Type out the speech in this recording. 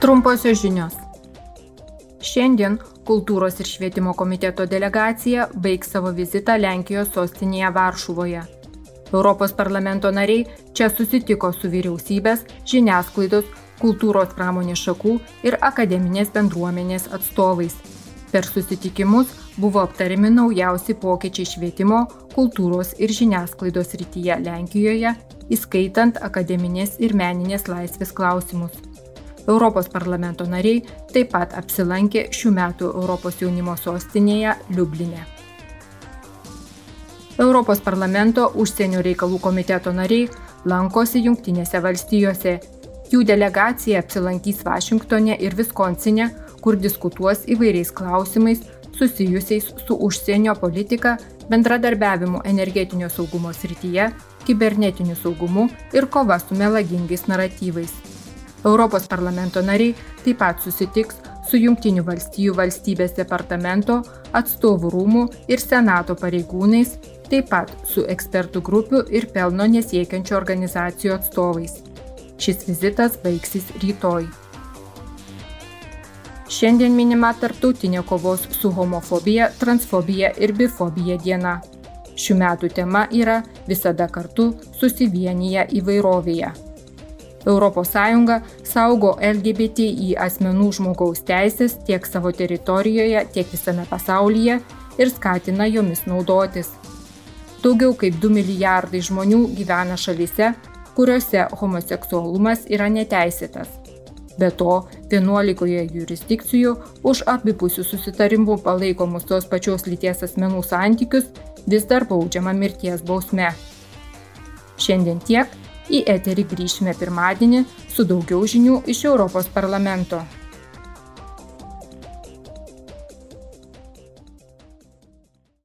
Trumposios žinios. Šiandien Kultūros ir švietimo komiteto delegacija baigs savo vizitą Lenkijos sostinėje Varšuvoje. Europos parlamento nariai čia susitiko su vyriausybės, žiniasklaidos, kultūros pramonės šakų ir akademinės bendruomenės atstovais. Per susitikimus buvo aptariami naujausi pokyčiai švietimo, kultūros ir žiniasklaidos rytyje Lenkijoje, įskaitant akademinės ir meninės laisvės klausimus. Europos parlamento nariai taip pat apsilankė šių metų Europos jaunimo sostinėje Liublinė. Europos parlamento užsienio reikalų komiteto nariai lankosi Junktinėse valstijose. Jų delegacija apsilankys Vašingtonė ir Viskonsine, kur diskutuos įvairiais klausimais susijusiais su užsienio politika, bendradarbiavimu energetinio saugumo srityje, kibernetiniu saugumu ir kova su melagingais naratyvais. Europos parlamento nariai taip pat susitiks su Junktinių valstijų valstybės departamento, atstovų rūmų ir senato pareigūnais, taip pat su ekspertų grupių ir pelno nesiekiančių organizacijų atstovais. Šis vizitas baigsis rytoj. Šiandien minima tarptautinė kovos su homofobija, transfobija ir bifobija diena. Šių metų tema yra visada kartu susivienyje įvairovėje. ES saugo LGBTI asmenų žmogaus teisės tiek savo teritorijoje, tiek visame pasaulyje ir skatina jomis naudotis. Daugiau kaip 2 milijardai žmonių gyvena šalyse, kuriuose homoseksualumas yra neteisėtas. Be to, 11 jurisdikcijų už abipusių susitarimų palaikomus tos pačios lyties asmenų santykius vis dar baudžiama mirties bausme. Šiandien tiek, Į eterį grįšime pirmadienį su daugiau žinių iš Europos parlamento.